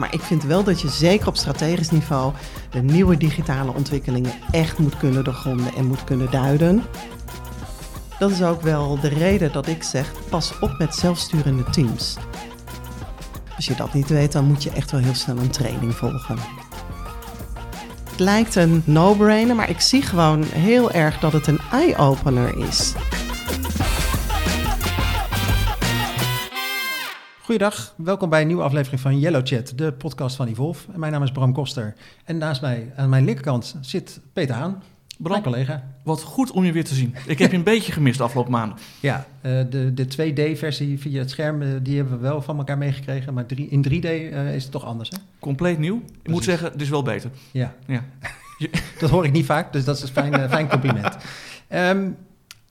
Maar ik vind wel dat je zeker op strategisch niveau de nieuwe digitale ontwikkelingen echt moet kunnen doorgronden en moet kunnen duiden. Dat is ook wel de reden dat ik zeg: pas op met zelfsturende teams. Als je dat niet weet, dan moet je echt wel heel snel een training volgen. Het lijkt een no-brainer, maar ik zie gewoon heel erg dat het een eye-opener is. Goedendag, welkom bij een nieuwe aflevering van Yellow Chat, de podcast van Evolve. Mijn naam is Bram Koster en naast mij, aan mijn linkerkant, zit Peter Haan, Bram, mijn collega. wat goed om je weer te zien. Ik heb je een beetje gemist de afgelopen maanden. Ja, eh, de, de 2D-versie via het scherm, eh, die hebben we wel van elkaar meegekregen, maar drie, in 3D eh, is het toch anders, hè? Compleet nieuw. Ik moet zeggen, het is wel beter. Ja, Ja. dat hoor ik niet vaak, dus dat is een fijn, fijn compliment. Ehm,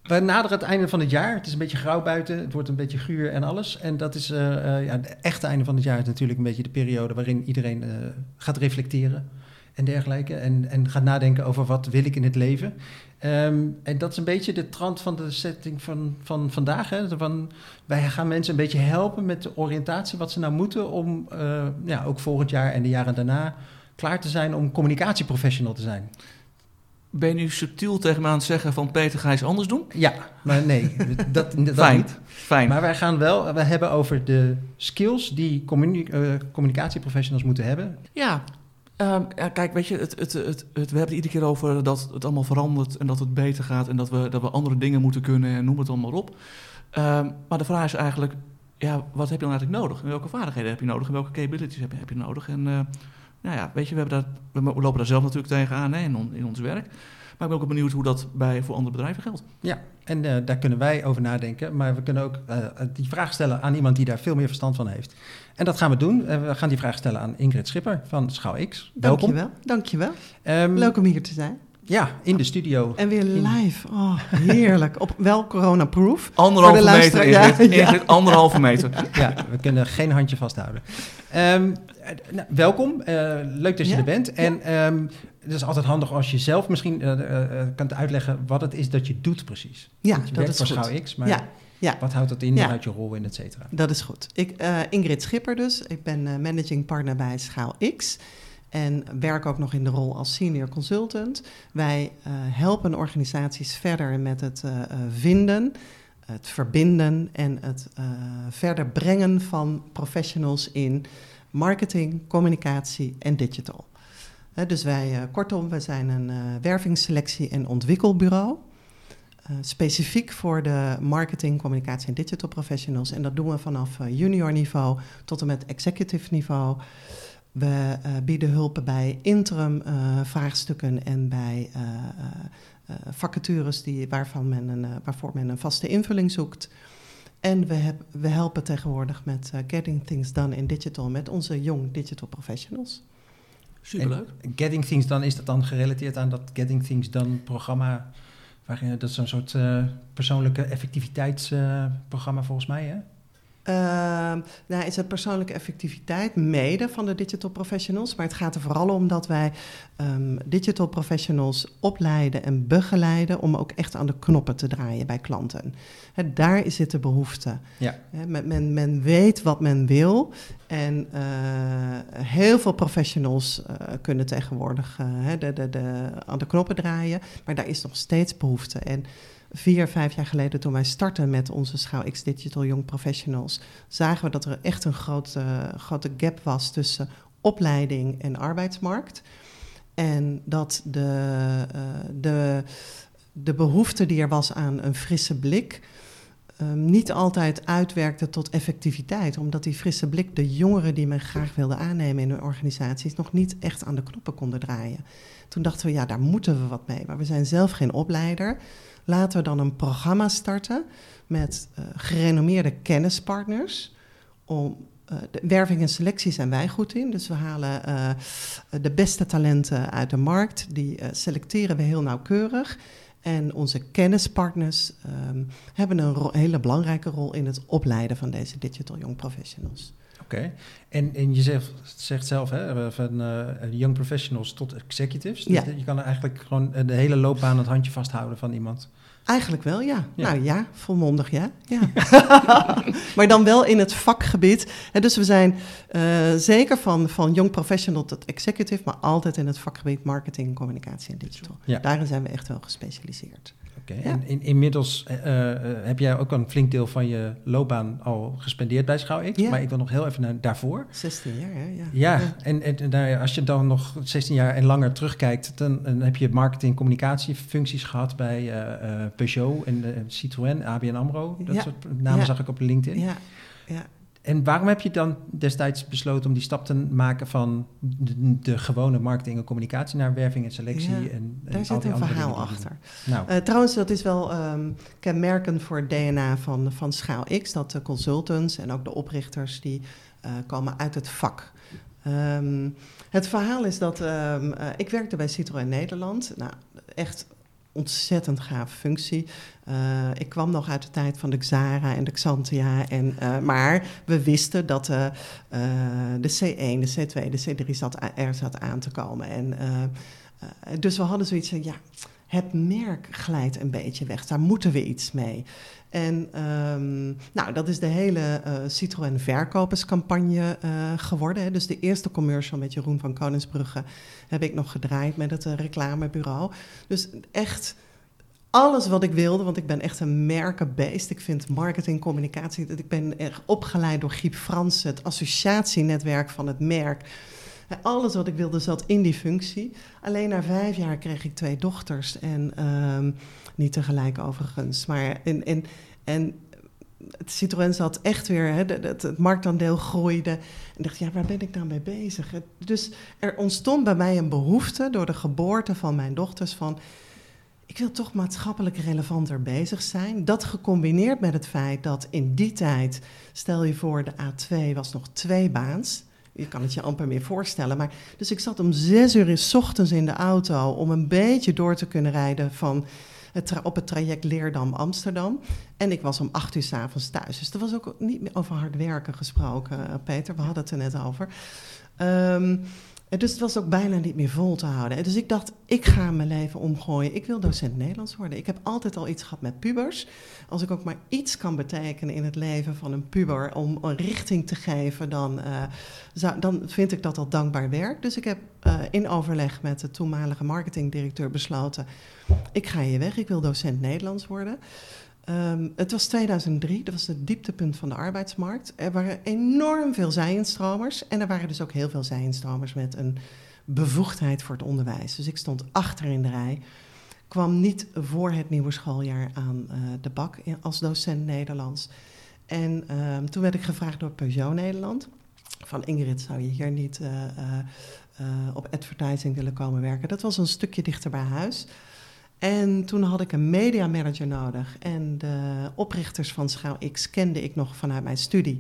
we naderen het einde van het jaar. Het is een beetje grauw buiten. Het wordt een beetje guur en alles. En dat is eh, eh, ja, het echte einde van het jaar is natuurlijk een beetje de periode waarin iedereen eh, gaat reflecteren en dergelijke. En, en gaat nadenken over wat wil ik in het leven. Ehm, en dat is een beetje de trant van de setting van, van vandaag. Hè? Van, wij gaan mensen een beetje helpen met de oriëntatie wat ze nou moeten om ja, ook volgend jaar en de jaren daarna klaar te zijn om communicatieprofessional te zijn. Ben je nu subtiel tegen me aan het zeggen van Peter, ga je iets anders doen? Ja, maar nee, dat, dat Fijn. niet. Fijn. Maar wij gaan wel, we hebben over de skills die communi- eh, communicatieprofessionals moeten hebben. Ja, ehm, ja, kijk, weet je, het, het, het, het, we hebben het iedere keer over dat het allemaal verandert en dat het beter gaat en dat we, dat we andere dingen moeten kunnen en noem het allemaal op. Ehm, maar de vraag is eigenlijk, ja, wat heb je dan eigenlijk nodig? En welke vaardigheden heb je nodig en welke capabilities heb je, heb je nodig? En eh, nou ja, weet je, we, hebben dat, we lopen daar zelf natuurlijk tegenaan hè, in, on- in ons werk. Maar ik ben ook benieuwd hoe dat bij, voor andere bedrijven geldt. Ja, en eh, daar kunnen wij over nadenken. Maar we kunnen ook eh, die vraag stellen aan iemand die daar veel meer verstand van heeft. En dat gaan we doen. Eh, we gaan die vraag stellen aan Ingrid Schipper van Schouw X. Welkom. Dankjewel. Dankjewel. Ehm, Leuk om hier te zijn. Ja, in de studio. En weer live. Oh, heerlijk. Op wel corona-proof. Anderhalve meter, Ingrid. ja, ja. Ingrid, anderhalve meter. Ja, we kunnen geen handje vasthouden. Ehm, eh, nou, welkom, Eh, leuk dat je Ja, er bent. En ehm, het is altijd handig als je zelf misschien eh, eh, eh, kunt uitleggen wat het is dat je doet precies. Ja, je dat werkt is voor goed. Schouw X, maar Ja, ja. wat houdt dat in Ja. uit je rol en et cetera? Dat is goed. Ik, eh, Ingrid Schipper dus. Ik ben eh, managing partner bij Schaal X. En werk ook nog in de rol als senior consultant. Wij eh, helpen organisaties verder met het eh, eh, vinden, het verbinden en het eh, verder brengen van professionals in marketing, communicatie en digital. Dus wij, eh, kortom, we zijn een eh wervingsselectie- en ontwikkelbureau. Eh, specifiek voor de marketing, communicatie en digital professionals. En dat doen we vanaf junior niveau tot en met executive niveau. We bieden hulp bij interim vraagstukken en bij vacatures die, waarvan men een, waarvoor men een vaste invulling zoekt. En we, heb, we helpen tegenwoordig met eh, Getting Things Done in Digital met onze young digital professionals. Superleuk. En Getting Things Done, is dat dan gerelateerd aan dat Getting Things Done programma? Waarin, dat is een soort eh, persoonlijke effectiviteitsprogramma volgens mij, hè? Nou, is het persoonlijke effectiviteit mede van de digital professionals. Maar het gaat er vooral om dat wij ehm, digital professionals opleiden en begeleiden om ook echt aan de knoppen te draaien bij klanten. Daar zit de behoefte. Ja. Men, men, men weet wat men wil. En eh, heel veel professionals eh, kunnen tegenwoordig eh, de, de, de, aan de knoppen draaien. Maar daar is nog steeds behoefte. En vier, vijf jaar geleden, toen wij startten met onze Schouw X Digital Young Professionals, zagen we dat er echt een grote, grote gap was tussen opleiding en arbeidsmarkt. En dat de, eh, de, de behoefte die er was aan een frisse blik. Ehm, niet altijd uitwerkte tot effectiviteit, omdat die frisse blik de jongeren die men graag wilde aannemen in hun organisaties nog niet echt aan de knoppen konden draaien. Toen dachten we, ja, daar moeten we wat mee, maar we zijn zelf geen opleider. Laten we dan een programma starten met eh, gerenommeerde kennispartners. Om, eh, de werving en selectie zijn wij goed in. Dus we halen eh, de beste talenten uit de markt. Die selecteren we heel nauwkeurig. En onze kennispartners ehm, hebben een hele belangrijke rol in het opleiden van deze digital young professionals. Oké. En, en je zegt, zegt zelf, hè, van eh, young professionals tot executives. Dus Ja. je kan eigenlijk gewoon eh, de hele loopbaan het handje vasthouden van iemand. Eigenlijk wel, ja. Ja. Nou ja, volmondig ja. ja. maar dan wel in het vakgebied. En dus we zijn eh, zeker van, van young professional tot executive, maar altijd in het vakgebied marketing, communicatie en digital. Ja. Daarin zijn we echt wel gespecialiseerd. Ja. En in, inmiddels eh, eh, heb jij ook een flink deel van je loopbaan al gespendeerd bij Schouw. Ja. Maar ik wil nog heel even naar daarvoor. 16 jaar, hè? Ja. Ja, en, en, als je dan nog 16 jaar en langer terugkijkt, dan, dan heb je marketing- en communicatiefuncties gehad bij eh, eh, Peugeot en eh, Citroën, ABN AMRO. Dat Ja. soort namen Ja. zag ik op LinkedIn. Ja, ja. En waarom heb je dan destijds besloten om die stap te maken van de, de gewone marketing en communicatie naar werving en selectie? Ja, en, en Daar al zit die een verhaal achter. Nou, Eh, trouwens, dat is wel ehm, kenmerkend voor het DNA van, van Schaal X. Dat de consultants en ook de oprichters die eh, komen uit het vak. Ehm, het verhaal is dat ehm, eh, ik werkte bij Citroën Nederland. Nou, echt ontzettend gave functie. Eh, ik kwam nog uit de tijd van de Xara en de Xantia. En, eh, maar we wisten dat eh, de C1, de C2, de C3 zat, er zat aan te komen. En, dus we hadden zoiets van, ja, het merk glijdt een beetje weg. Daar moeten we iets mee. En ehm, nou, dat is de hele eh, Citroën verkoperscampagne eh, geworden. Hè. Dus de eerste commercial met Jeroen van Koningsbrugge heb ik nog gedraaid met het eh, reclamebureau. Dus echt alles wat ik wilde, want ik ben echt een merkenbeest. Ik vind marketing, communicatie, ik ben erg opgeleid door Giep Fransen, het associatienetwerk van het merk. Alles wat ik wilde zat in die functie. Alleen na vijf jaar kreeg ik twee dochters. En ehm, niet tegelijk overigens. Maar en, en, en het Citroën zat echt weer, hè, het, het marktaandeel groeide. En dacht, ja, waar ben ik nou mee bezig? Dus er ontstond bij mij een behoefte door de geboorte van mijn dochters van... Ik wil toch maatschappelijk relevanter bezig zijn. Dat gecombineerd met het feit dat in die tijd, stel je voor, de A2 was nog twee baans. Je kan het je amper meer voorstellen. Maar, dus ik zat om zes uur in ochtends in de auto om een beetje door te kunnen rijden van het op het traject Leerdam-Amsterdam. En ik was om acht uur s'avonds thuis. Dus er was ook niet meer over hard werken gesproken, eh, Peter. We hadden het er net over. Ehm, dus het was ook bijna niet meer vol te houden. En dus ik dacht, ik ga mijn leven omgooien. Ik wil docent Nederlands worden. Ik heb altijd al iets gehad met pubers. Als ik ook maar iets kan betekenen in het leven van een puber... om een richting te geven, dan, eh, dan vind ik dat al dankbaar werk. Dus ik heb eh, in overleg met de toenmalige marketingdirecteur besloten... ik ga hier weg, ik wil docent Nederlands worden... Ehm, het was 2003, dat was het dieptepunt van de arbeidsmarkt. Er waren enorm veel zijinstromers. En er waren dus ook heel veel zijinstromers met een bevoegdheid voor het onderwijs. Dus ik stond achter in de rij. Kwam niet voor het nieuwe schooljaar aan eh, de bak als docent Nederlands. En ehm, toen werd ik gevraagd door Peugeot Nederland. Van Ingrid, zou je hier niet eh, eh, op advertising willen komen werken? Dat was een stukje dichter bij huis. En toen had ik een media manager nodig. En de oprichters van Schaal X kende ik nog vanuit mijn studie.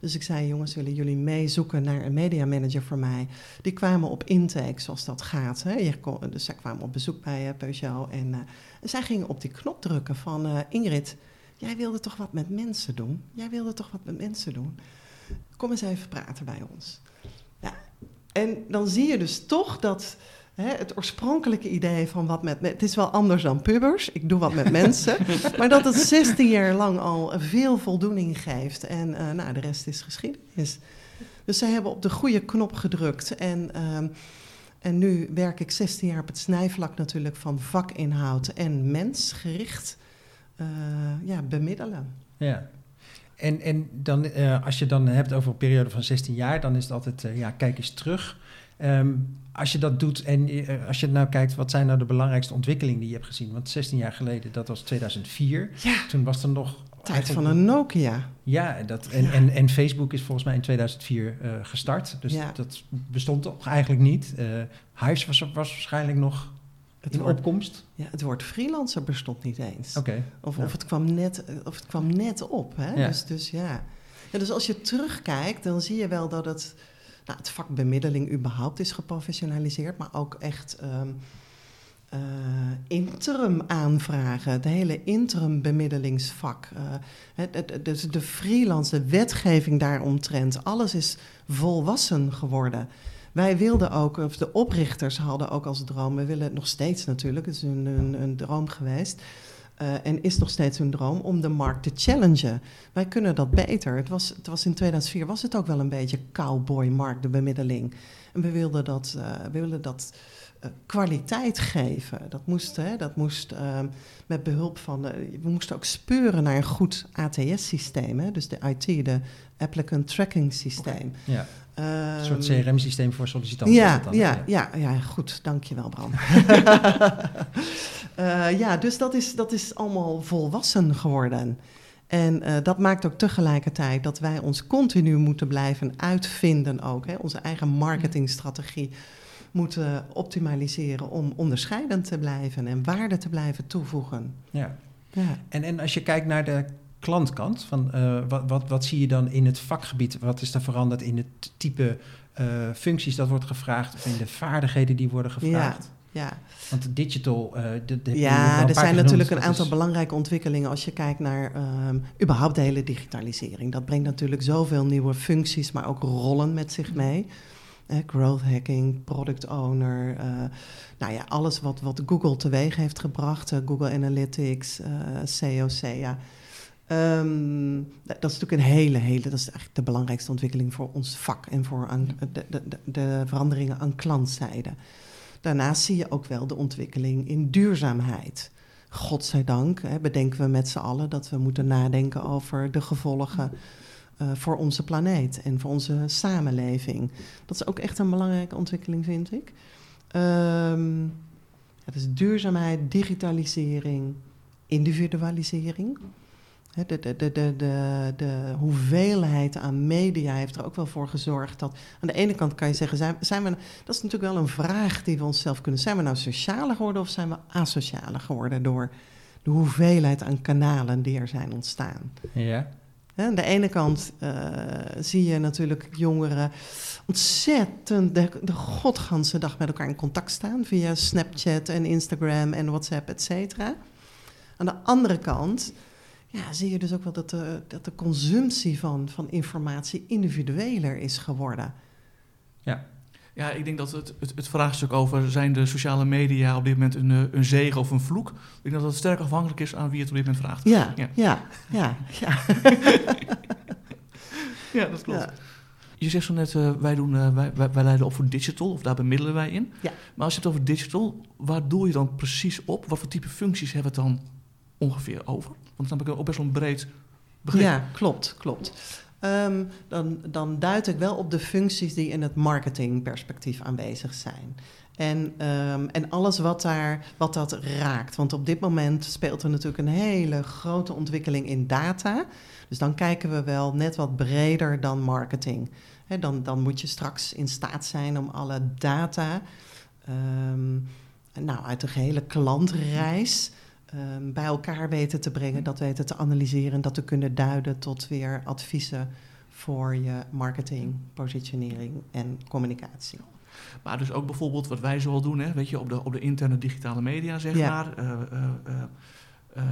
Dus ik zei, jongens, willen jullie meezoeken naar een media manager voor mij? Die kwamen op intake, zoals dat gaat. Hè? Dus zij kwamen op bezoek bij eh, Peugeot. En eh, zij gingen op die knop drukken van... eh, Ingrid, jij wilde toch wat met mensen doen? Jij wilde toch wat met mensen doen? Kom eens even praten bij ons. Ja, en dan zie je dus toch dat... Hè, het oorspronkelijke idee van wat met... Het is wel anders dan pubers, ik doe wat met mensen. maar dat het 16 jaar lang al veel voldoening geeft. En eh, nou, de rest is geschiedenis. Dus zij hebben op de goede knop gedrukt. En, ehm, en nu werk ik 16 jaar op het snijvlak natuurlijk van vakinhoud en mensgericht eh, ja, bemiddelen. Ja. En, en dan, eh, als je dan hebt over een periode van 16 jaar, dan is het altijd, ja, kijk eens terug. Ehm, als je dat doet en eh, als je nou kijkt, wat zijn nou de belangrijkste ontwikkelingen die je hebt gezien? Want 16 jaar geleden, dat was 2004. Ja, Toen was er nog... tijd van een Nokia. Ja, dat, en, en, en Facebook is volgens mij in 2004 eh, gestart. Dus Ja. dat bestond toch eigenlijk niet. Eh Hives was, was waarschijnlijk nog Het in woord, opkomst. ja, het woord freelancer bestond niet eens. Oké. Of, Ja. of, het kwam net, of het kwam net op. Hè? Dus, dus ja. ja. Dus als je terugkijkt, dan zie je wel dat het, nou, het vak bemiddeling überhaupt is geprofessionaliseerd, maar ook echt ehm, eh, interim aanvragen. Het hele interim bemiddelingsvak. eh, dus de freelance, de wetgeving daaromtrent. Alles is volwassen geworden. Wij wilden ook, of de oprichters hadden ook als droom, we willen het nog steeds natuurlijk, het is een, een, een droom geweest. Eh, en is nog steeds hun droom om de markt te challengen. Wij kunnen dat beter. Het was, het was in 2004 was het ook wel een beetje cowboy-markt, de bemiddeling. En we wilden dat, uh, we wilden dat uh, kwaliteit geven. Dat moest, hè, dat moest ehm, met behulp van. we moesten ook speuren naar een goed ATS-systeem. Dus de IT, de Applicant Tracking Systeem. Okay. Ja. Een soort CRM-systeem voor sollicitanten. Ja, dan, ja, ja, ja, goed. Dankjewel, Bram. uh, ja, dus dat is, dat is allemaal volwassen geworden. En uh, dat maakt ook tegelijkertijd dat wij ons continu moeten blijven uitvinden ook. Hè, onze eigen marketingstrategie moeten optimaliseren om onderscheidend te blijven en waarde te blijven toevoegen. Ja. ja. En, en als je kijkt naar de klantkant, van, uh, wat, wat, wat zie je dan in het vakgebied? Wat is er veranderd in het type uh, functies dat wordt gevraagd of in de vaardigheden die worden gevraagd? Ja, ja. Want digital. Uh, de, de, ja, er zijn natuurlijk een aantal is... belangrijke ontwikkelingen als je kijkt naar um, überhaupt de hele digitalisering. Dat brengt natuurlijk zoveel nieuwe functies, maar ook rollen met zich mee. Uh, growth hacking, product owner. Uh, nou ja, alles wat, wat Google teweeg heeft gebracht. Google Analytics, COC. Ja. Um, dat is natuurlijk een hele, hele, dat is eigenlijk de belangrijkste ontwikkeling voor ons vak en voor aan, de, de, de, veranderingen aan klantzijde. Daarnaast zie je ook wel de ontwikkeling in duurzaamheid. Godzijdank hè, bedenken we met z'n allen dat we moeten nadenken over de gevolgen uh, voor onze planeet en voor onze samenleving. Dat is ook echt een belangrijke ontwikkeling, vind ik. Um, het is duurzaamheid, digitalisering, individualisering. De, de, de, de, de, de hoeveelheid aan media heeft er ook wel voor gezorgd dat. Aan de ene kant kan je zeggen, zijn, zijn we. Dat is natuurlijk wel een vraag die we onszelf kunnen. Zijn we nou socialer geworden of zijn we asocialer geworden door de hoeveelheid aan kanalen die er zijn ontstaan? Ja. Aan de ene kant uh, zie je natuurlijk jongeren ontzettend de, de godganse dag met elkaar in contact staan via Snapchat en Instagram en WhatsApp, et cetera. Aan de andere kant ja, zie je dus ook wel dat de, dat de consumptie van, van informatie individueler is geworden. Ja. Ja, ik denk dat het, het, het, vraagstuk over zijn de sociale media op dit moment een, eh, een zegen of een vloek. Ik denk dat het sterk afhankelijk is aan wie het op dit moment vraagt. Ja, ja, ja, ja. Ja, ja dat klopt. Ja. Je zegt zo net, uh, wij, doen, uh, wij, wij, wij, leiden op voor digital, of daar bemiddelen wij in. Ja. Maar als je het over digital, waar doe je dan precies op? Wat voor type functies hebben we het dan ongeveer over? Dan heb ik ook best wel een breed begrip. Ja, klopt, klopt. Um, dan, dan duid ik wel op de functies die in het marketingperspectief aanwezig zijn. En, um, en alles wat, daar, wat dat raakt. Want op dit moment speelt er natuurlijk een hele grote ontwikkeling in data. Dus dan kijken we wel net wat breder dan marketing. Dan, dan moet je straks in staat zijn om alle data um, nou, uit de gehele klantreis um, bij elkaar weten te brengen, dat weten te analyseren, dat te kunnen duiden tot weer adviezen voor je marketing, positionering en communicatie. Maar dus ook bijvoorbeeld wat wij zoal doen, hè, weet je, op de, op de interne digitale media, zeg ja. maar. Uh, uh, uh,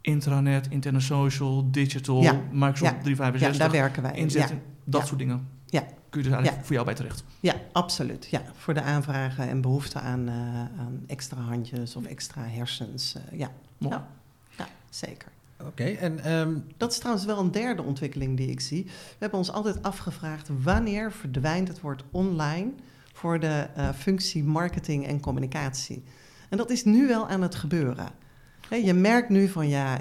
intranet, internet social, digital, ja. Microsoft ja. 365. Ja, daar werken wij in. Inzetten, dat soort dingen. Ja. Kun je dus eigenlijk voor jou bij terecht. Ja, absoluut. Ja, voor de aanvragen en behoefte aan, uh, aan extra handjes of extra hersens. Uh, ja. ja. ja, zeker. Oké, okay, en... Um... Dat is trouwens wel een derde ontwikkeling die ik zie. We hebben ons altijd afgevraagd... wanneer verdwijnt het woord online... voor de uh, functie marketing en communicatie. En dat is nu wel aan het gebeuren. He, je merkt nu van ja...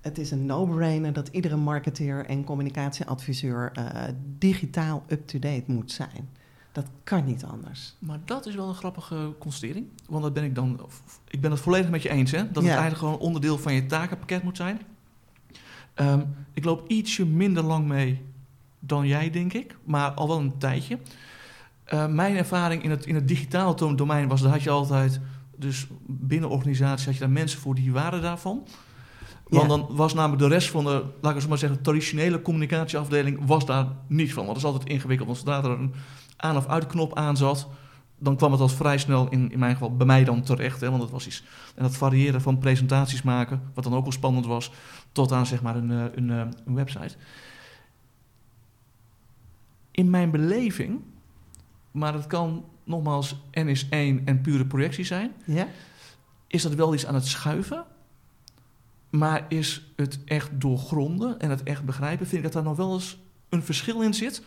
Het is een no-brainer dat iedere marketeer en communicatieadviseur uh, digitaal up-to-date moet zijn. Dat kan niet anders. Maar dat is wel een grappige constatering. Want dat ben ik dan. Ik ben het volledig met je eens, hè? Dat ja. het eigenlijk gewoon onderdeel van je takenpakket moet zijn. Um, ik loop ietsje minder lang mee dan jij, denk ik. Maar al wel een tijdje. Uh, mijn ervaring in het, in het digitale domein was... dat had je altijd... dus binnen organisaties had je daar mensen voor die waren daarvan... Want ja. dan was namelijk de rest van de, laat ik maar zeggen, traditionele communicatieafdeling was daar niet van. Want dat is altijd ingewikkeld. Want zodra er een aan- of uitknop aan zat, dan kwam het al vrij snel, in, in mijn geval bij mij dan terecht. Hè, want het was iets. En dat variëren van presentaties maken, wat dan ook al spannend was, tot aan zeg maar een, een, een website. In mijn beleving, maar het kan nogmaals N is één en pure projectie zijn. Ja is dat wel iets aan het schuiven. Maar is het echt doorgronden en het echt begrijpen, vind ik dat daar nog wel eens een verschil in zit.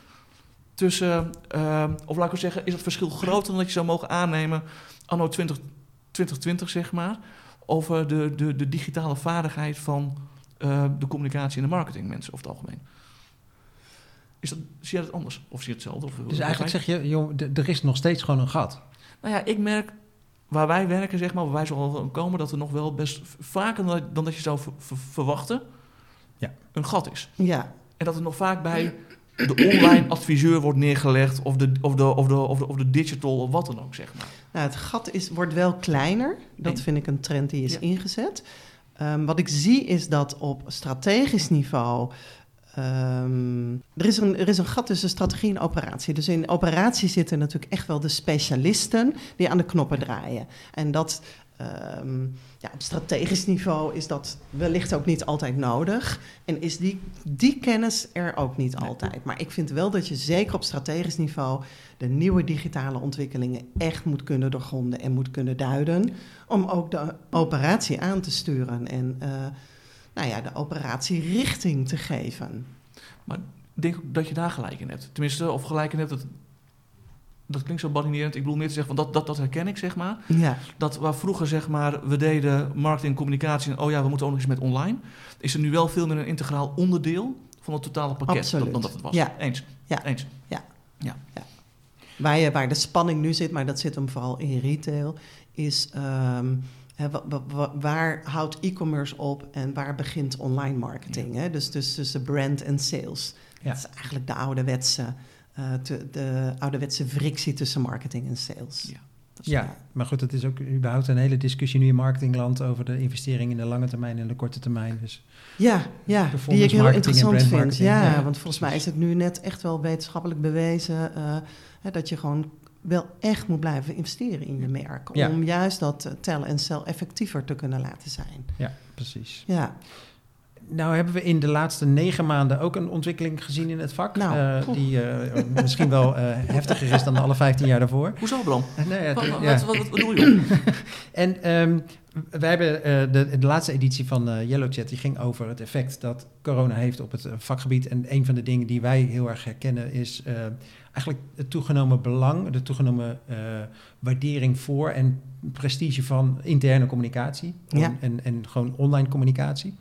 Tussen, eh, of laat ik zeggen, is het verschil groter dan dat je zou mogen aannemen anno 20, 2020, zeg maar, over de, de, de digitale vaardigheid van eh, de communicatie en de marketing mensen over het algemeen. Is dat, zie je dat anders? Of zie je hetzelfde? Of, Dus eigenlijk zeg je, joh, er is nog steeds gewoon een gat. Nou ja, ik merk waar wij werken, zeg maar, waar wij zo al komen, dat er nog wel best vaker dan, dan dat je zou verwachten, Ja. een gat is. Ja, En dat het nog vaak bij de online adviseur wordt neergelegd, of de, of de, of de, of de, of de digital, of wat dan ook, zeg maar. Nou, het gat is, wordt wel kleiner. Dat vind ik een trend die is Ja. ingezet. Ehm, wat ik zie is dat op strategisch niveau. Ehm, er, is een, er is een gat tussen strategie en operatie. Dus in operatie zitten natuurlijk echt wel de specialisten die aan de knoppen draaien. En dat ehm, ja, op strategisch niveau is dat wellicht ook niet altijd nodig. En is die, die kennis er ook niet altijd. Maar ik vind wel dat je zeker op strategisch niveau de nieuwe digitale ontwikkelingen echt moet kunnen doorgronden en moet kunnen duiden. Om ook de operatie aan te sturen en eh, nou ja, de operatie richting te geven. Ik denk dat je daar gelijk in hebt. Tenminste, of gelijk in hebt, dat, dat klinkt zo badinerend. Ik bedoel meer te zeggen, van dat, dat, dat herken ik, zeg maar. Ja, Dat waar vroeger, zeg maar, we deden marketing en communicatie en oh ja, we moeten ook nog eens met online. Is er nu wel veel meer een integraal onderdeel van het totale pakket dan, dan dat het was. Ja. Eens. Ja. Eens. waar, je, waar de spanning nu zit, maar dat zit hem vooral in retail, is ehm, waar houdt e-commerce op en waar begint online marketing? Dus, dus tussen brand en sales. Ja. Dat is eigenlijk de ouderwetse, eh, te- de ouderwetse frictie tussen marketing en sales. Ja. Ja, maar goed, het is ook überhaupt een hele discussie nu in marketingland over de investering in de lange termijn en de korte termijn. Dus Ja, ja die ik heel interessant vind. Ja, Ja, want volgens mij is het nu net echt wel wetenschappelijk bewezen eh, hè, dat je gewoon wel echt moet blijven investeren in je merk. Ja. Om juist dat eh, tellen en cel effectiever te kunnen laten zijn. ja, precies. Ja, Nou hebben we in de laatste negen maanden ook een ontwikkeling gezien in het vak. Nou, eh, die eh, misschien wel eh, heftiger is dan alle 15 jaar daarvoor. Hoezo, Bram? Nee, ja, Wat, ja. wat, wat, wat bedoel je? En ehm, wij hebben eh, de, de laatste editie van eh YellowChat, die ging over het effect dat corona heeft op het vakgebied. En een van de dingen die wij heel erg herkennen is eh, eigenlijk het toegenomen belang, de toegenomen eh, waardering voor en prestige van interne communicatie Ja. en, en gewoon online communicatie.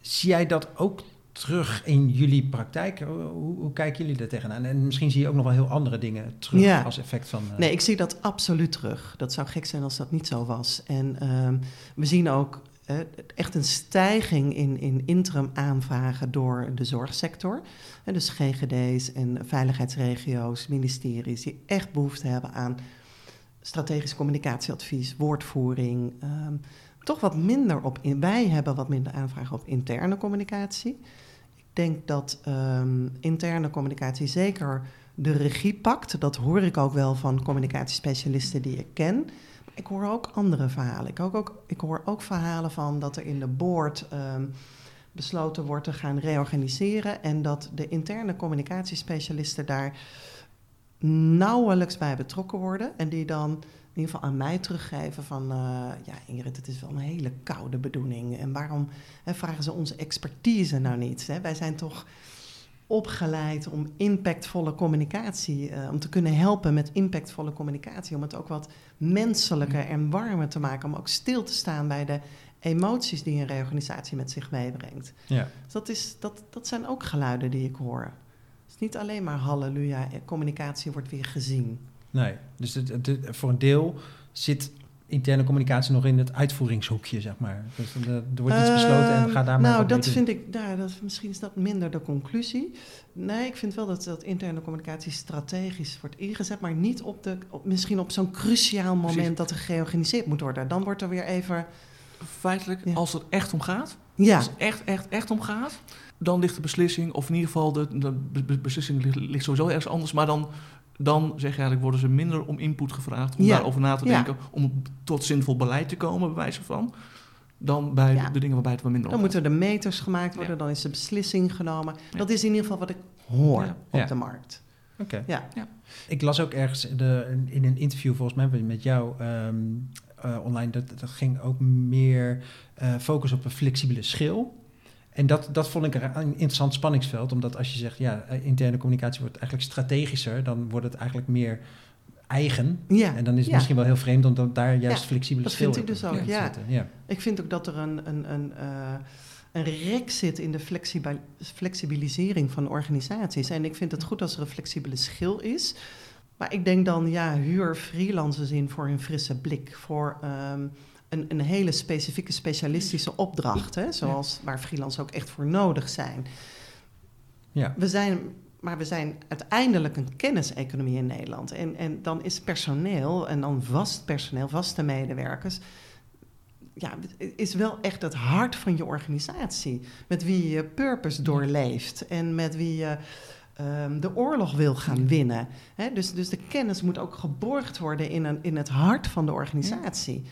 Zie jij dat ook terug in jullie praktijk? Hoe, hoe, kijken jullie daar tegenaan? En misschien zie je ook nog wel heel andere dingen terug Ja. als effect van... eh, nee, ik zie dat absoluut terug. Dat zou gek zijn als dat niet zo was. En ehm, we zien ook eh, echt een stijging in, in interim aanvragen door de zorgsector. Eh, dus GGD's en veiligheidsregio's, ministeries die echt behoefte hebben aan strategisch communicatieadvies, woordvoering. ehm, toch wat minder op. Wij hebben wat minder aanvragen op interne communicatie. Ik denk dat ehm, interne communicatie zeker de regie pakt. Dat hoor ik ook wel van communicatiespecialisten die ik ken. Maar ik hoor ook andere verhalen. Ik, hoor ook, ik hoor ook verhalen van dat er in de board ehm, besloten wordt te gaan reorganiseren. En dat de interne communicatiespecialisten daar nauwelijks bij betrokken worden. En die dan ieder geval aan mij teruggeven van... eh, ja, Ingrid, het is wel een hele koude bedoeling. En waarom hè, vragen ze onze expertise nou niet? Hè? Wij zijn toch opgeleid om impactvolle communicatie... eh, om te kunnen helpen met impactvolle communicatie. Om het ook wat menselijker en warmer te maken. Om ook stil te staan bij de emoties die een reorganisatie met zich meebrengt. ja. Dus dat, is, dat, dat zijn ook geluiden die ik hoor. Het is niet alleen maar halleluja, eh, communicatie wordt weer gezien. Nee, dus het, het- het- voor een deel zit interne communicatie nog in het uitvoeringshoekje, zeg maar. Dus er, er wordt iets besloten en Ehm, ga daar maar Nou, dat vind ik, nou, dat, misschien is dat minder de conclusie. Nee, ik vind wel dat, dat interne communicatie strategisch wordt ingezet, maar niet op de, op, misschien op zo'n cruciaal moment Precies. dat er georganiseerd moet worden. Dan wordt er weer even. Feitelijk, Ja. als het echt om gaat, Ja, als het echt, echt, echt om gaat, dan ligt de beslissing, of in ieder geval de, de be- be- beslissing ligt, ligt sowieso ergens anders, maar dan, dan zeg je eigenlijk, worden ze minder om input gevraagd, om Ja. daarover na te Ja. denken, om tot zinvol beleid te komen, bij wijze van, dan bij Ja. de, de dingen waarbij het wat minder dan moeten er meters gemaakt worden, Ja. dan is de beslissing genomen. Ja. Dat is in ieder geval wat ik hoor Ja. op Ja. de markt. Oké. Ja. Ik las ook ergens de, in een interview volgens mij met jou ehm, eh, online, dat, dat ging ook meer eh, focus op een flexibele schil. En dat, dat vond ik een interessant spanningsveld, omdat als je zegt, ja, eh, interne communicatie wordt eigenlijk strategischer, dan wordt het eigenlijk meer eigen. Ja, En dan is het ja. misschien wel heel vreemd om dan daar juist Ja, flexibele dat vind ik dus ook, ja. Ik vind ook dat er een, een, een, eh, een rek zit in de flexibi- flexibilisering van organisaties. En ik vind het goed als er een flexibele schil is. Maar ik denk dan, ja, huur freelancers in voor een frisse blik. Voor ehm, een, een hele specifieke specialistische opdracht. Hè, zoals waar freelancers ook echt voor nodig zijn. Ja. We zijn, maar we zijn uiteindelijk een kenniseconomie in Nederland. En, en dan is personeel, en dan vast personeel, vaste medewerkers... Ja, is wel echt het hart van je organisatie. Met wie je purpose doorleeft en met wie je ehm, de oorlog wil gaan winnen. Dus, dus de kennis moet ook geborgd worden in, een, in het hart van de organisatie.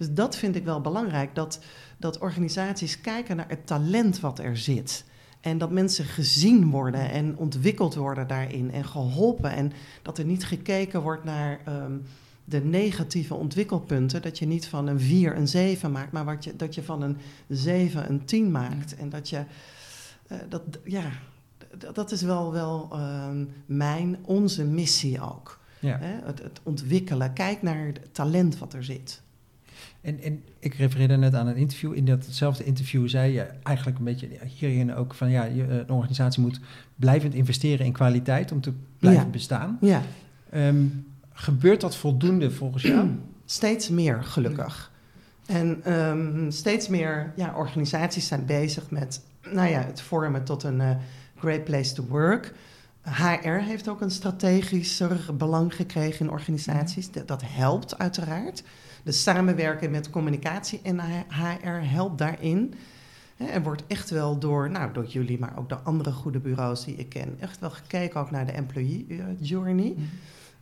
Dus dat vind ik wel belangrijk, dat, dat organisaties kijken naar het talent wat er zit. En dat mensen gezien worden en ontwikkeld worden daarin en geholpen. En dat er niet gekeken wordt naar ehm, de negatieve ontwikkelpunten. Dat je niet van een 4 een 7 maakt, maar wat je, dat je van een 7 een 10 maakt. En dat je, eh, dat, ja, dat is wel, wel ehm, mijn, onze missie ook. Ja. Hè? Het, het ontwikkelen, kijk naar het talent wat er zit. En, en ik refereerde net aan een interview. In datzelfde interview zei je eigenlijk een beetje hierin ook van ja, je, eh, een organisatie moet blijvend investeren in kwaliteit om te blijven Ja. bestaan. Ja. Ehm, gebeurt dat voldoende volgens jou? Steeds meer, gelukkig. En ehm, steeds meer ja, organisaties zijn bezig met nou ja, het vormen tot een eh, great place to work. HR heeft ook een strategischer belang gekregen in organisaties. Dat, dat helpt uiteraard. De samenwerken met communicatie en HR helpt daarin. Er wordt echt wel door, nou, door jullie, maar ook door andere goede bureaus die ik ken, echt wel gekeken ook naar de employee eh, journey.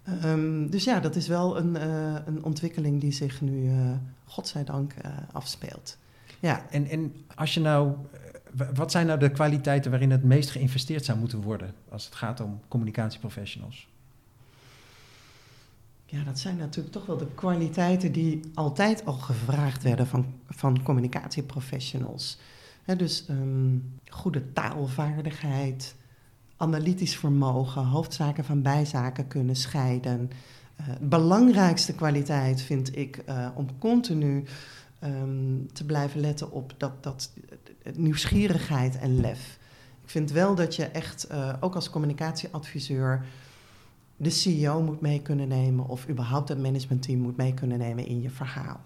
Ehm, dus ja, dat is wel een, eh, een ontwikkeling die zich nu, eh godzijdank, afspeelt. Ja, En, en als je nou, wat zijn nou de kwaliteiten waarin het meest geïnvesteerd zou moeten worden als het gaat om communicatieprofessionals? ja, dat zijn natuurlijk toch wel de kwaliteiten die altijd al gevraagd werden van, van communicatieprofessionals. Dus ehm, goede taalvaardigheid, analytisch vermogen, hoofdzaken van bijzaken kunnen scheiden. Eh, belangrijkste kwaliteit vind ik eh, om continu ehm, te blijven letten op dat, dat eh, nieuwsgierigheid en lef. Ik vind wel dat je echt, eh, ook als communicatieadviseur, de CEO moet mee kunnen nemen of überhaupt het managementteam moet mee kunnen nemen in je verhaal.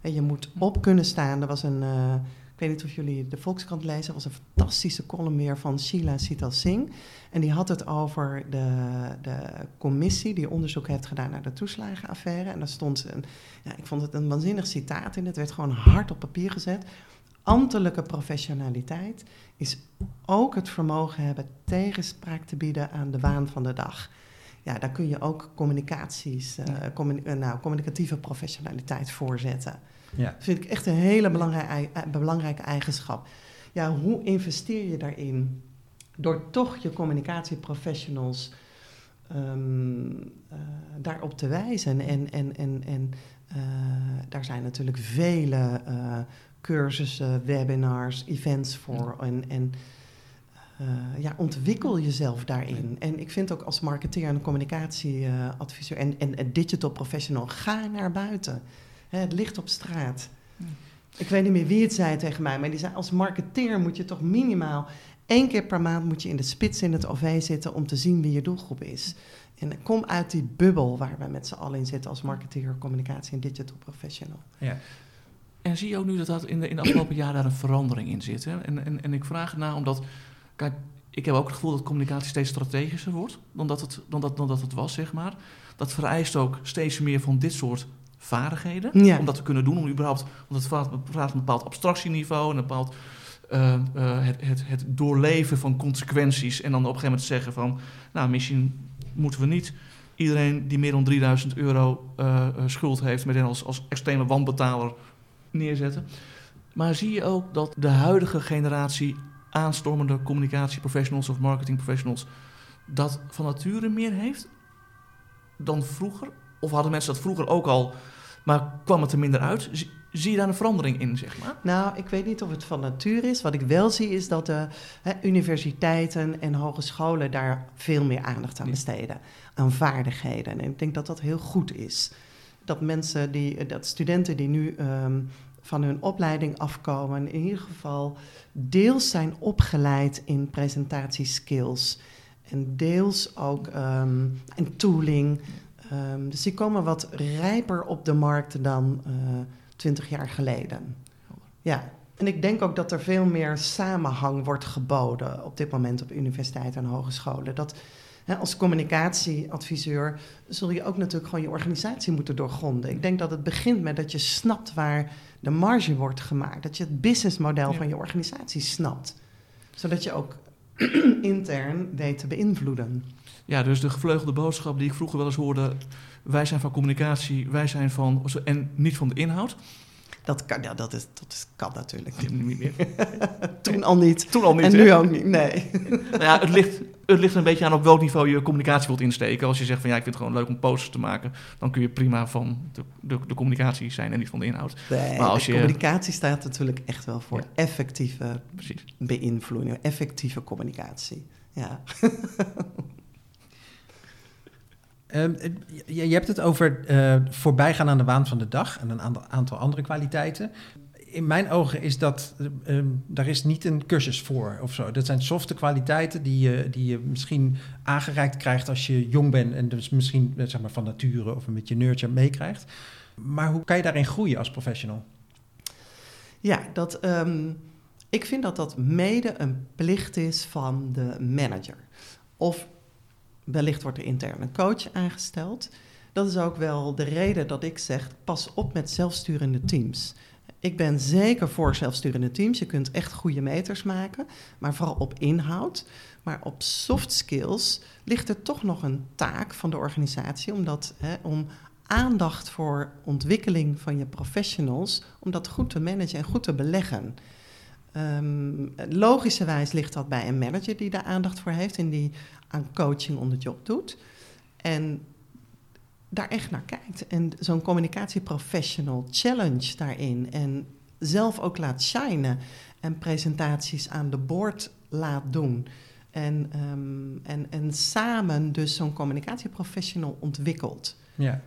En je moet op kunnen staan. Er was een, eh, weet niet of jullie de Volkskrant lezen, er was een fantastische column weer van Sheila Sital Singh. En die had het over de, de commissie die onderzoek heeft gedaan naar de toeslagenaffaire. En daar stond een, ja, ik vond het een waanzinnig citaat in. Het werd gewoon hard op papier gezet. Ambtelijke professionaliteit is ook het vermogen hebben tegenspraak te bieden aan de waan van de dag. Ja, daar kun je ook communicaties, eh, eh, nou, communicatieve professionaliteit voorzetten. Ja. Dat vind ik echt een hele belangrijke, ei- belangrijke eigenschap. Ja, hoe investeer je daarin? Door toch je communicatieprofessionals ehm, eh, daarop te wijzen. En, en, en, en eh, daar zijn natuurlijk vele eh, cursussen, webinars, events voor. En, en eh, ja, ontwikkel jezelf daarin. En ik vind ook als marketeer en communicatieadviseur en, en, en digital professional, ga naar buiten. Het ligt op straat. Ik weet niet meer wie het zei tegen mij, maar die zei: als marketeer moet je toch minimaal één keer per maand moet je in de spits in het OV zitten om te zien wie je doelgroep is. En kom uit die bubbel waar we met z'n allen in zitten als marketeer, communicatie en digital professional. Ja. En zie je ook nu dat dat in de, in afgelopen jaren daar een verandering in zit? Hè? En, en, en ik vraag ernaar omdat, kijk, ik heb ook het gevoel dat communicatie steeds strategischer wordt dan dat het, dan dat, dan dat het was, zeg maar. Dat vereist ook steeds meer van dit soort vaardigheden Ja. om dat te kunnen doen. Om überhaupt, want het vraagt, een bepaald abstractieniveau en een bepaald eh, eh, het, het, het doorleven van consequenties. En dan op een gegeven moment zeggen van, nou, misschien moeten we niet iedereen die meer dan 3000 euro eh, schuld heeft, meteen als, als extreme wanbetaler neerzetten. Maar zie je ook dat de huidige generatie aanstormende communicatieprofessionals of marketingprofessionals dat van nature meer heeft dan vroeger? Of hadden mensen dat vroeger ook al, Maar kwam het er minder uit? Zie, zie je daar een verandering in, zeg maar? Nou, ik weet niet of het van natuur is. Wat ik wel zie is dat de hè, universiteiten en hogescholen daar veel meer aandacht aan besteden. Aan vaardigheden. En ik denk dat dat heel goed is. Dat mensen die, dat studenten die nu ehm, van hun opleiding afkomen, in ieder geval deels zijn opgeleid in presentatieskills. En deels ook in tooling. Ehm, dus die komen wat rijper op de markt dan twintig jaar geleden. Ja, en ik denk ook dat er veel meer samenhang wordt geboden op dit moment op universiteiten en hogescholen. Dat hè, als communicatieadviseur zul je ook natuurlijk gewoon je organisatie moeten doorgronden. Ik denk dat het begint met dat je snapt waar de marge wordt gemaakt. Dat je het businessmodel Ja. van je organisatie snapt. Zodat je ook intern weet te beïnvloeden. Ja, dus de gevleugelde boodschap die ik vroeger wel eens hoorde... wij zijn van communicatie, wij zijn van... en niet van de inhoud. Dat kan, ja, dat is, dat is, kan natuurlijk. Niet meer. Toen al niet. Toen al niet, en hè? nu ook niet, nee. Nou ja, het ligt, het ligt een beetje aan op welk niveau je communicatie wilt insteken. Als je zegt van ja, ik vind het gewoon leuk om posters te maken, dan kun je prima van de, de, de communicatie zijn en niet van de inhoud. Nee, Maar als de je- communicatie staat natuurlijk echt wel voor Ja. effectieve Precies. beïnvloeding, effectieve communicatie. Ja. Ehm, eh, je, je hebt het over eh, voorbijgaan aan de waan van de dag en een aantal, andere kwaliteiten. In mijn ogen is dat, eh, ehm, daar is niet een cursus voor of zo. Dat zijn softe kwaliteiten die je, die je misschien aangereikt krijgt als je jong bent en dus misschien eh, zeg maar van nature of een beetje nerdje meekrijgt. Maar hoe kan je daarin groeien als professional? Ja, dat, ehm, ik vind dat dat mede een plicht is van de manager. Of wellicht wordt er intern een coach aangesteld. Dat is ook wel de reden dat ik zeg: pas op met zelfsturende teams. Ik ben zeker voor zelfsturende teams. Je kunt echt goede meters maken, maar vooral op inhoud. Maar op soft skills ligt er toch nog een taak van de organisatie om, dat, hè, om aandacht voor ontwikkeling van je professionals, om dat goed te managen en goed te beleggen. Ehm, logischerwijs ligt dat bij een manager die daar aandacht voor heeft en die aan coaching on the job doet. En daar echt naar kijkt. En zo'n communicatieprofessional challenge daarin. En zelf ook laat shinen. En presentaties aan de board laat doen. En, ehm, en, en samen dus zo'n communicatieprofessional ontwikkelt. Ja.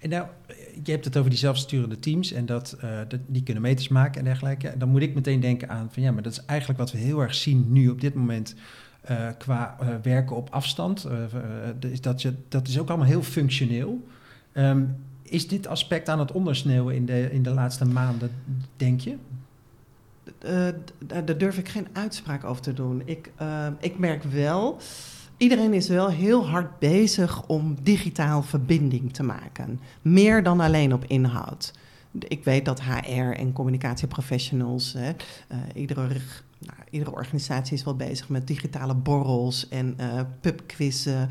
En nou, eh, je hebt het over die zelfsturende teams en dat, eh, dat die kunnen meters maken en dergelijke. En dan moet ik meteen denken aan van ja, maar dat is eigenlijk wat we heel erg zien nu op dit moment eh, qua werken op afstand. Is dat, je, dat is ook allemaal heel functioneel. Ehm, is dit aspect aan het ondersneeuwen in de, in de laatste maanden, denk je? Daar durf ik geen uitspraak over te doen. Ik, ik merk wel, iedereen is wel heel hard bezig om digitaal verbinding te maken. Meer dan alleen op inhoud. Ik weet dat HR en communicatieprofessionals, hè, eh, iedere, nou, iedere organisatie is wel bezig met digitale borrels en eh pubquizzen.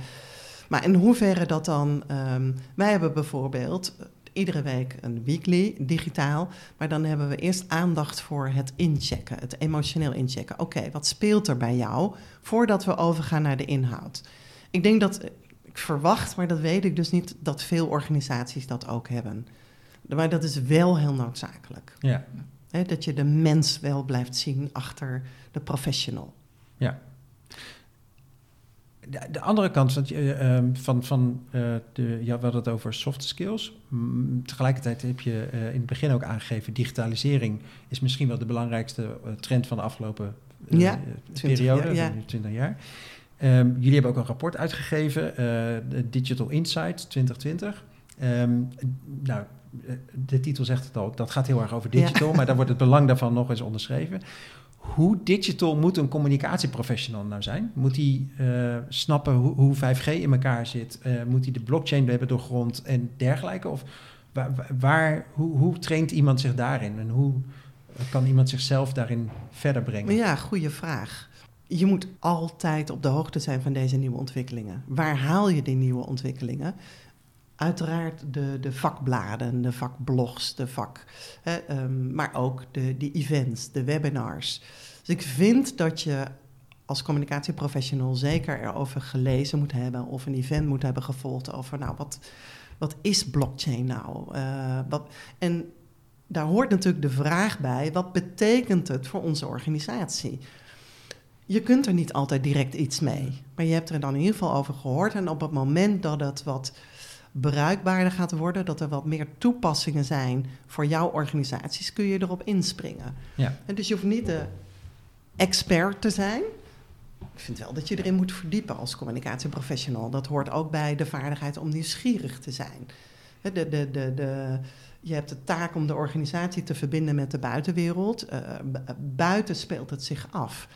Maar in hoeverre dat dan... ehm, wij hebben bijvoorbeeld iedere week een weekly digitaal... maar dan hebben we eerst aandacht voor het inchecken, het emotioneel inchecken. Oké, wat speelt er bij jou voordat we overgaan naar de inhoud? Ik denk dat, ik verwacht, maar dat weet ik dus niet... dat veel organisaties dat ook hebben. Maar dat is wel heel noodzakelijk. Ja. Dat je de mens wel blijft zien achter de professional. De, de andere kant want, je, ehm, van, van eh, de, ja, we hadden het over soft skills. Mm, tegelijkertijd heb je eh, in het begin ook aangegeven, digitalisering is misschien wel de belangrijkste eh, trend van de afgelopen eh, Ja, eh, 20 periode, jaar, ja. nu 20 jaar. Ehm, jullie hebben ook een rapport uitgegeven, eh, Digital Insights 2020. Ehm, nou, eh, de titel zegt het al, dat gaat heel erg over digital, maar daar wordt het belang daarvan nog eens onderschreven. Hoe digital moet een communicatieprofessional nou zijn? Moet hij eh, snappen hoe, hoe 5G in elkaar zit? Eh, moet hij de blockchain hebben doorgrond en dergelijke? Of waar, waar, hoe, hoe traint iemand zich daarin? En hoe kan iemand zichzelf daarin verder brengen? Ja, goede vraag. Je moet altijd op de hoogte zijn van deze nieuwe ontwikkelingen. Waar haal je die nieuwe ontwikkelingen? Uiteraard de, de vakbladen, de vakblogs, de vak, hè, ehm, maar ook de, de events, de webinars. Dus ik vind dat je als communicatieprofessional zeker erover gelezen moet hebben of een event moet hebben gevolgd over, nou, wat, wat is blockchain nou? Uh, wat, en daar hoort natuurlijk de vraag bij: wat betekent het voor onze organisatie? Je kunt er niet altijd direct iets mee, maar je hebt er dan in ieder geval over gehoord. En op het moment dat het wat bruikbaarder gaat worden, dat er wat meer toepassingen zijn voor jouw organisaties, kun je erop inspringen. Ja. En dus je hoeft niet de expert te zijn. Ik vind wel dat je erin moet verdiepen als communicatieprofessional. Dat hoort ook bij de vaardigheid om nieuwsgierig te zijn. De, de, de, de, je hebt de taak om de organisatie te verbinden met de buitenwereld. Uh, buiten speelt het zich af.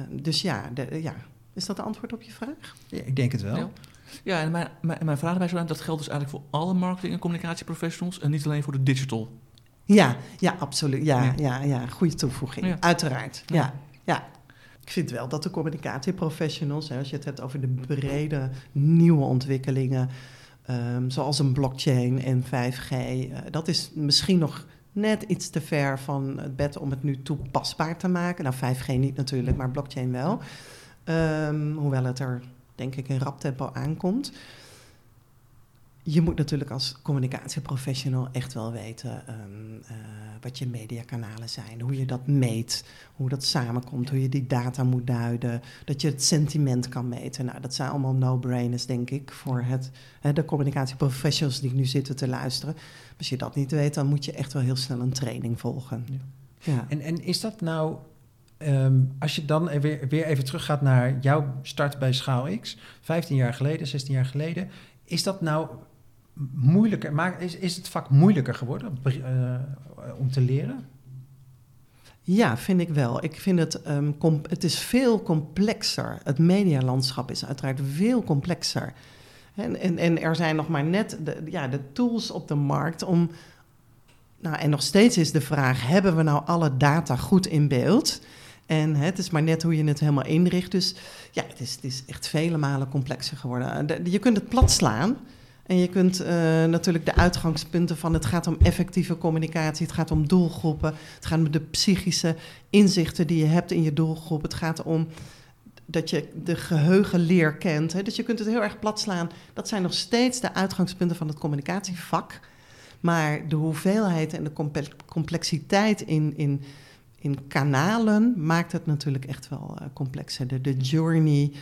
Uh, dus ja, de, ja, is dat de antwoord op je vraag? Ja, ik denk het wel. Ja. Ja, en mijn, mijn, mijn vraag bij zo dat geldt dus eigenlijk voor alle marketing- en communicatieprofessionals en niet alleen voor de digital. Ja, ja, absoluut. Ja, ja. ja, ja. goede toevoeging. Uiteraard. Ja. ja. Ik vind wel dat de communicatieprofessionals, hè, als je het hebt over de brede nieuwe ontwikkelingen, um, zoals een blockchain en 5G, uh, eh, dat is misschien nog net iets te ver van het bed om het nu toepasbaar te maken. Nou, 5G niet natuurlijk, maar blockchain wel. Um, hoewel het er denk ik in rap tempo aankomt. Je moet natuurlijk als communicatieprofessional echt wel weten um, uh, wat je mediakanalen zijn, hoe je dat meet, hoe dat samenkomt, hoe je die data moet duiden, dat je het sentiment kan meten. Nou, dat zijn allemaal no-brainers, denk ik, voor het, hè, de communicatieprofessionals die nu zitten te luisteren. Als je dat niet weet, dan moet je echt wel heel snel een training volgen. Ja. ja. En, en is dat nou Um, als je dan weer, weer even teruggaat naar jouw start bij Schaal X, 15 jaar geleden, 16 jaar geleden, is dat nou moeilijker? Maar is, is het vak moeilijker geworden om te leren? Ja, vind ik wel. Ik vind het, um, het is veel complexer. Het medialandschap is uiteraard veel complexer. En, en, en er zijn nog maar net de, ja, de tools op de markt om. Nou, en nog steeds is de vraag: hebben we nou alle data goed in beeld? En hè, het is maar net hoe je het helemaal inricht. Dus ja, het is, het is echt vele malen complexer geworden. je kunt het plat slaan. En je kunt uh, natuurlijk de uitgangspunten van het gaat om effectieve communicatie, het gaat om doelgroepen, het gaat om de psychische inzichten die je hebt in je doelgroep, het gaat om dat je de geheugenleer kent. Hè. Dus je kunt het heel erg plat slaan. Dat zijn nog steeds de uitgangspunten van het communicatievak. Maar de hoeveelheid en de complexiteit in, in in kanalen maakt het natuurlijk echt wel uh, complexer. De, de journey,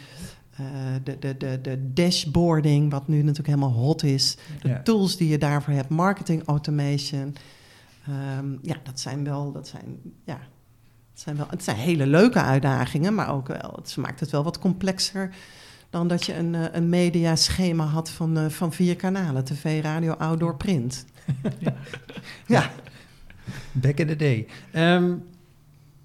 uh, de, de, de, de dashboarding, wat nu natuurlijk helemaal hot is. De tools die je daarvoor hebt, marketing automation. Um, ja, dat zijn wel, dat zijn, ja, het zijn wel, het zijn hele leuke uitdagingen, maar ook wel, het maakt het wel wat complexer dan dat je een, uh, een mediaschema had van, van vier kanalen: tv, radio, outdoor, print. ja. ja. Back in the day. Um,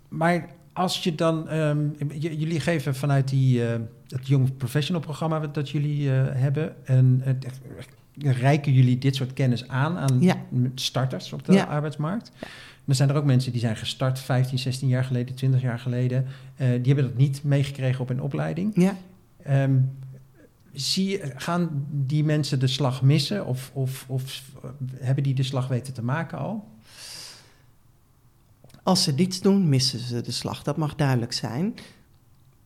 maar als je dan, um, jullie geven vanuit die, uh, het Young Professional programma dat jullie uh, hebben, en uh, reiken jullie dit soort kennis aan aan ja. starters op de ja. arbeidsmarkt? Ja. Dan zijn er ook mensen die zijn gestart 15, 16 jaar geleden, 20 jaar geleden. die hebben dat niet meegekregen op een opleiding. Ja. Um, zie, gaan die mensen de slag missen of, of, of hebben die de slag weten te maken al? Als ze niets doen, missen ze de slag. Dat mag duidelijk zijn.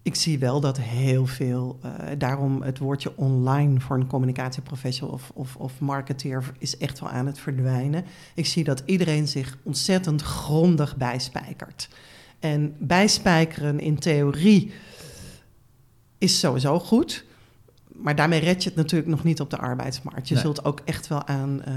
Ik zie wel dat heel veel, uh, daarom het woordje online voor een communicatieprofessional of, of, of marketeer is echt wel aan het verdwijnen. Ik zie dat iedereen zich ontzettend grondig bijspijkert. En bijspijkeren in theorie is sowieso goed maar daarmee red je het natuurlijk nog niet op de arbeidsmarkt. Je zult ook echt wel aan uh,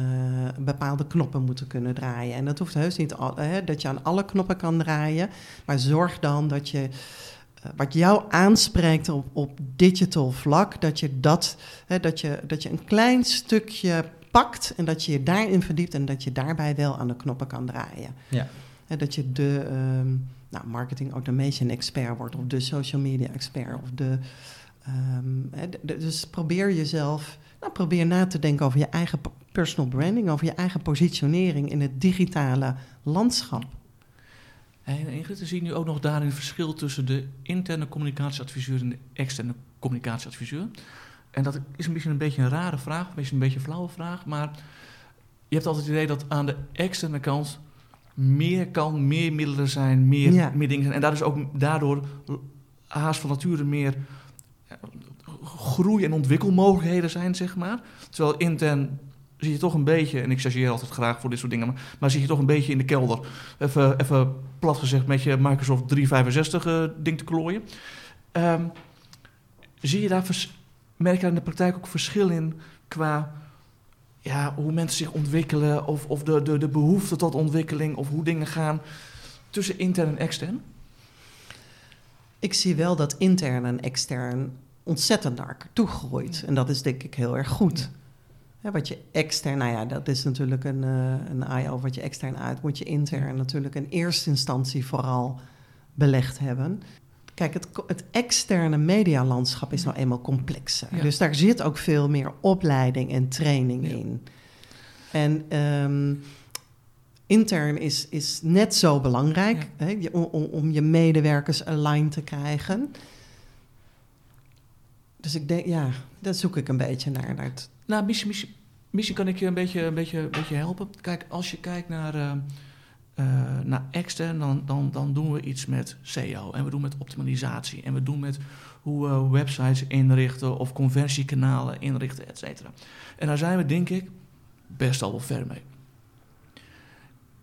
bepaalde knoppen moeten kunnen draaien. En dat hoeft heus niet al, hè, dat je aan alle knoppen kan draaien. Maar zorg dan dat je uh, wat jou aanspreekt op, op digital vlak, dat je dat, hè, dat, je, dat je een klein stukje pakt en dat je je daarin verdiept en dat je daarbij wel aan de knoppen kan draaien. Ja. En dat je de um, nou, marketing automation expert wordt, of de social media expert, of de Um, dus probeer jezelf, nou, probeer na te denken over je eigen personal branding, over je eigen positionering in het digitale landschap. En Ingrid, zie je nu ook nog daarin een verschil tussen de interne communicatieadviseur en de externe communicatieadviseur. En dat is een beetje een, beetje een rare vraag, een beetje een beetje een flauwe vraag, maar je hebt altijd het idee dat aan de externe kant meer kan, meer middelen zijn, meer, meer dingen zijn. En daardoor, ook, daardoor haast van nature meer groei- en ontwikkelmogelijkheden zijn, zeg maar. Terwijl intern zie je toch een beetje, en ik chargeer altijd graag voor dit soort dingen, maar, maar zie je toch een beetje in de kelder, even, even plat gezegd, met je Microsoft 365 uh, ding te klooien. Ehm, zie je daar, merk je daar in de praktijk ook verschil in qua ja, hoe mensen zich ontwikkelen of, of de, de, de behoefte tot ontwikkeling of hoe dingen gaan tussen intern en extern? Ik zie wel dat intern en extern ontzettend naar elkaar. En dat is denk ik heel erg goed. Ja, wat je extern, nou ja, dat is natuurlijk een, uh, een IO. Wat je extern uit, moet je intern natuurlijk in eerste instantie vooral belegd hebben. Kijk, het, het externe medialandschap is nou eenmaal complexer. Ja. Dus daar zit ook veel meer opleiding en training in. En ehm, intern is, is net zo belangrijk om, om je medewerkers aligned te krijgen. Dus ik denk, ja, daar zoek ik een beetje naar. naar het, Nou, misschien, misschien, kan ik je een beetje, een, beetje, een beetje helpen. Kijk, als je kijkt naar, eh, naar extern, dan, dan, dan doen we iets met SEO. En we doen met optimalisatie. En we doen met hoe we websites inrichten of conversiekanalen inrichten, et cetera. En daar zijn we, denk ik, best al wel ver mee.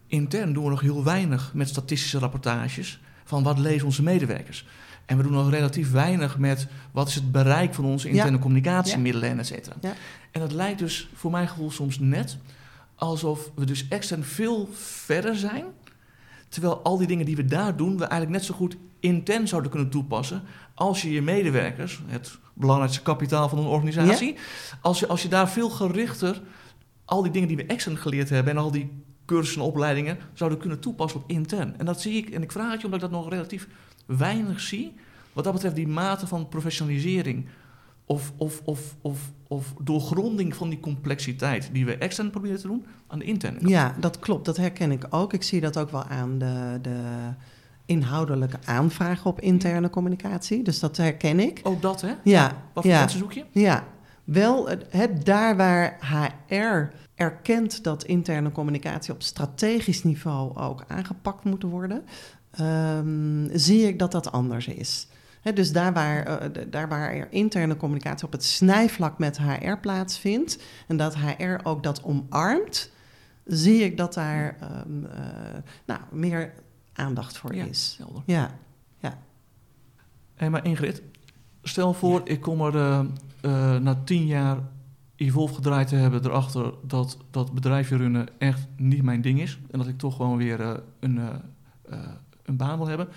Intern doen we nog heel weinig met statistische rapportages van wat lezen onze medewerkers. En we doen nog relatief weinig met wat is het bereik van onze interne communicatiemiddelen en et cetera. Ja. En dat lijkt dus voor mijn gevoel soms net alsof we dus extern veel verder zijn. Terwijl al die dingen die we daar doen, we eigenlijk net zo goed intern zouden kunnen toepassen. Als je je medewerkers, het belangrijkste kapitaal van een organisatie, als, je, als je daar veel gerichter al die dingen die we extern geleerd hebben en al die cursussen en opleidingen zouden kunnen toepassen op intern. En dat zie ik, en ik vraag het je omdat ik dat nog relatief weinig zie. Wat dat betreft die mate van professionalisering of, of, of, of, of doorgronding van die complexiteit die we extern proberen te doen aan de interne kant. Ja, dat klopt. Dat herken ik ook. Ik zie dat ook wel aan de, de inhoudelijke aanvragen op interne communicatie. Dus dat herken ik. Ook dat, hè? Ja, Wat voor ja, mensen zoek je? ja. Wel, het daar waar HR erkent dat interne communicatie op strategisch niveau ook aangepakt moet worden, ehm, zie ik dat dat anders is. Hè, dus daar waar, eh, daar waar er interne communicatie op het snijvlak met HR plaatsvindt en dat HR ook dat omarmt, zie ik dat daar ehm, eh, nou, meer aandacht voor Ja, is. helder. Ja, Hé, maar Ingrid, stel voor, ik kom er eh, na tien jaar Evolve gedraaid te hebben erachter dat dat bedrijfje runnen echt niet mijn ding is. En dat ik toch gewoon weer een, eh, eh, een baan wil hebben.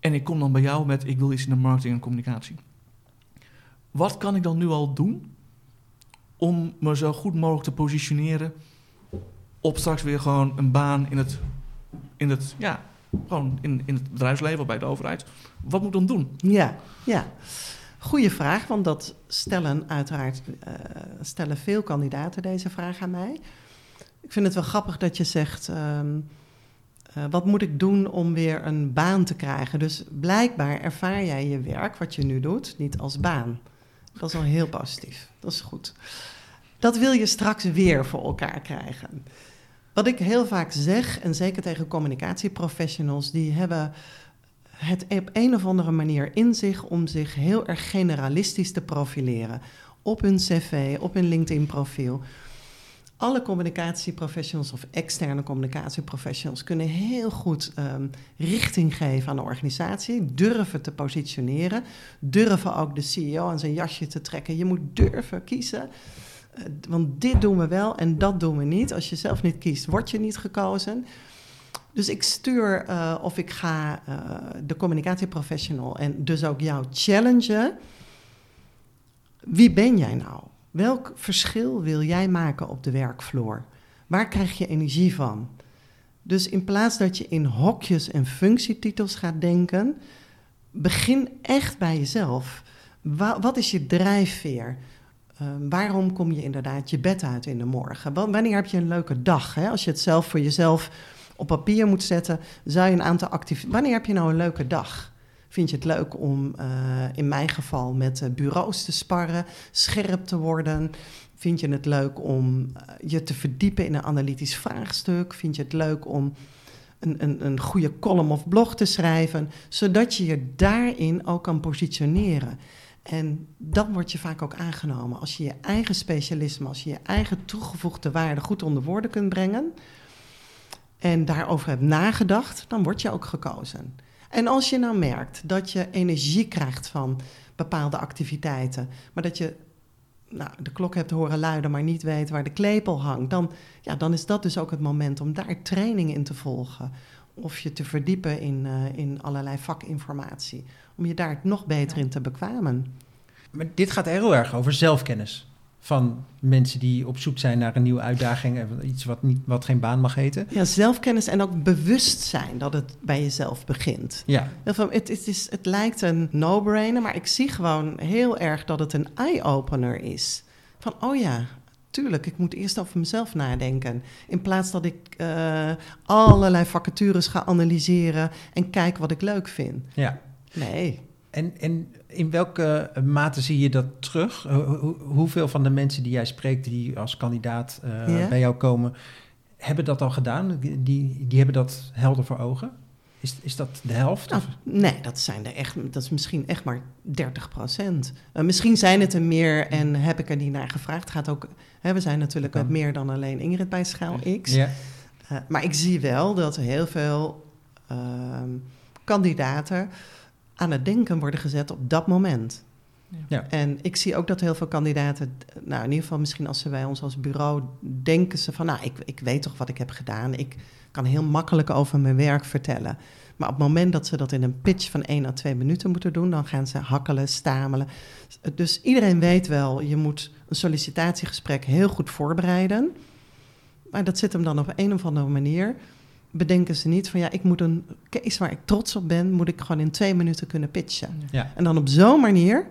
En ik kom dan bij jou met, ik wil iets in de marketing en communicatie. Wat kan ik dan nu al doen om me zo goed mogelijk te positioneren op straks weer gewoon een baan in het, in het ja, gewoon in, in het bedrijfsleven of bij de overheid. Wat moet ik dan doen? Ja, ja. Goeie vraag, want dat stellen uiteraard eh, stellen veel kandidaten deze vraag aan mij. Ik vind het wel grappig dat je zegt, ehm, eh, wat moet ik doen om weer een baan te krijgen? Dus blijkbaar ervaar jij je werk, wat je nu doet, niet als baan. Dat is al heel positief, dat is goed. Dat wil je straks weer voor elkaar krijgen. Wat ik heel vaak zeg, en zeker tegen communicatieprofessionals, die hebben het op een of andere manier in zich om zich heel erg generalistisch te profileren. Op hun cv, op hun LinkedIn-profiel. Alle communicatieprofessionals of externe communicatieprofessionals kunnen heel goed ehm, richting geven aan de organisatie, durven te positioneren, durven ook de CEO aan zijn jasje te trekken. Je moet durven kiezen. Eh, want dit doen we wel en dat doen we niet. Als je zelf niet kiest, word je niet gekozen. Dus ik stuur uh, of ik ga uh, de communicatieprofessional en dus ook jou challengen. Wie ben jij nou? Welk verschil wil jij maken op de werkvloer? Waar krijg je energie van? Dus in plaats dat je in hokjes en functietitels gaat denken, begin echt bij jezelf. Wa wat is je drijfveer? Uh, waarom kom je inderdaad je bed uit in de morgen? Wanneer heb je een leuke dag? Hè? Als je het zelf voor jezelf op papier moet zetten, zou je een aantal activiteiten. Wanneer heb je nou een leuke dag? Vind je het leuk om uh, in mijn geval met uh, bureaus te sparren, scherp te worden? Vind je het leuk om uh, je te verdiepen in een analytisch vraagstuk? Vind je het leuk om een, een, een goede column of blog te schrijven, zodat je je daarin ook kan positioneren? En dan word je vaak ook aangenomen. Als je je eigen specialisme, als je je eigen toegevoegde waarde goed onder woorden kunt brengen en daarover hebt nagedacht, dan word je ook gekozen. En als je nou merkt dat je energie krijgt van bepaalde activiteiten, maar dat je nou, de klok hebt horen luiden, maar niet weet waar de klepel hangt, dan, ja, dan is dat dus ook het moment om daar training in te volgen. Of je te verdiepen in, uh, in allerlei vakinformatie. Om je daar nog beter in te bekwamen. Maar dit gaat heel erg over zelfkennis. Van mensen die op zoek zijn naar een nieuwe uitdaging. Iets wat, niet, wat geen baan mag heten. Ja, zelfkennis en ook bewustzijn dat het bij jezelf begint. Ja. Het, het, is, het lijkt een no-brainer, maar ik zie gewoon heel erg dat het een eye-opener is. Van, oh ja, tuurlijk, ik moet eerst over mezelf nadenken. In plaats dat ik uh, allerlei vacatures ga analyseren en kijk wat ik leuk vind. Ja. Nee. En, en in welke mate zie je dat terug? hoeveel van de mensen die jij spreekt, die als kandidaat uh, ja. bij jou komen, hebben dat al gedaan? Die, die hebben dat helder voor ogen? Is, is dat de helft? Nou, nee, dat, zijn er echt, dat is misschien echt maar 30 procent. Uh, misschien zijn het er meer en heb ik er niet naar gevraagd. Gaat ook, hè, we zijn natuurlijk met meer dan alleen Ingrid bij Schaal X. Ja. Uh, maar ik zie wel dat heel veel uh, kandidaten aan het denken worden gezet op dat moment. Ja. En ik zie ook dat heel veel kandidaten, nou in ieder geval misschien als ze bij ons als bureau denken ze van, nou ik, ik weet toch wat ik heb gedaan, ik kan heel makkelijk over mijn werk vertellen. Maar op het moment dat ze dat in een pitch van 1 à 2 minuten moeten doen, dan gaan ze hakkelen, stamelen. Dus iedereen weet wel, je moet een sollicitatiegesprek heel goed voorbereiden. Maar dat zit hem dan op een of andere manier bedenken ze niet van ja, ik moet een case waar ik trots op ben, moet ik gewoon in twee minuten kunnen pitchen. Ja. En dan op zo'n manier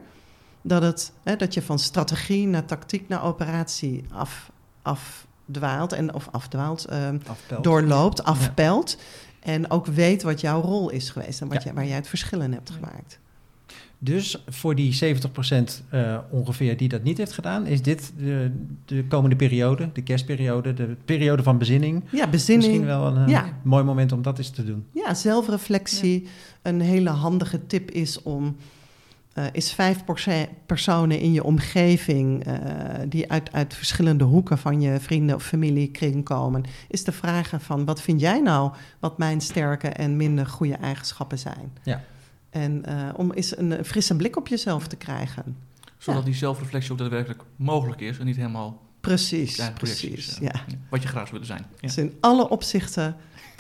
dat, het, hè, dat je van strategie naar tactiek naar operatie af, afdwaalt en of afdwaalt, uh, doorloopt, afpelt. En ook weet wat jouw rol is geweest en wat Ja. jij, waar jij het verschil in hebt gemaakt. Dus voor die 70% eh, ongeveer die dat niet heeft gedaan, is dit de, de komende periode, de kerstperiode, de periode van bezinning. Ja, bezinning. Misschien wel een eh, Ja. mooi moment om dat eens te doen. Ja, zelfreflectie. Een hele handige tip is om. eh, is vijf personen in je omgeving. eh, die uit, uit verschillende hoeken van je vrienden of familiekring komen. Is te vragen: van wat vind jij nou wat mijn sterke en minder goede eigenschappen zijn? Ja. En eh, om eens een, een frisse blik op jezelf te krijgen. Zodat Ja. die zelfreflectie ook daadwerkelijk mogelijk is en niet helemaal Precies, precies. eh, Ja. Wat je graag zou willen zijn. Ja. Dus in alle opzichten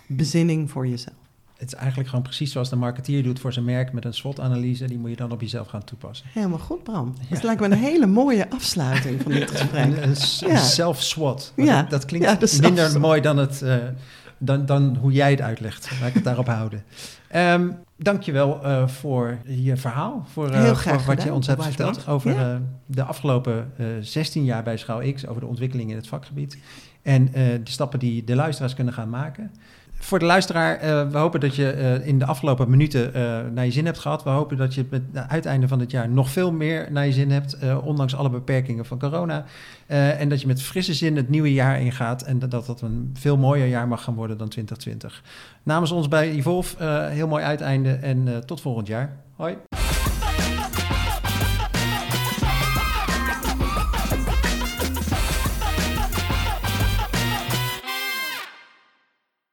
bezinning voor jezelf. Het is eigenlijk gewoon precies zoals de marketeer doet voor zijn merk met een SWOT-analyse. Die moet je dan op jezelf gaan toepassen. Helemaal goed, Bram. Ja. Dat lijkt me een hele mooie afsluiting van dit gesprek. Een, een s- Ja. self-SWOT. Ja. Dat, dat klinkt minder mooi dan, het, eh, dan, dan hoe jij het uitlegt. Laat ik het daarop houden. Ehm dankjewel eh voor je verhaal. Voor, eh, Heel graag voor wat je ons hebt verteld over Ja. eh, de afgelopen eh 16 jaar bij Schouw X. Over de ontwikkeling in het vakgebied. En de stappen die de luisteraars kunnen gaan maken. Voor de luisteraar, eh, we hopen dat je eh, in de afgelopen minuten eh, naar je zin hebt gehad. We hopen dat je met het uiteinde van het jaar nog veel meer naar je zin hebt, ondanks alle beperkingen van corona. En dat je met frisse zin het nieuwe jaar ingaat en dat dat een veel mooier jaar mag gaan worden dan 2020. Namens ons bij Evolve, heel mooi uiteinde en tot volgend jaar. Hoi.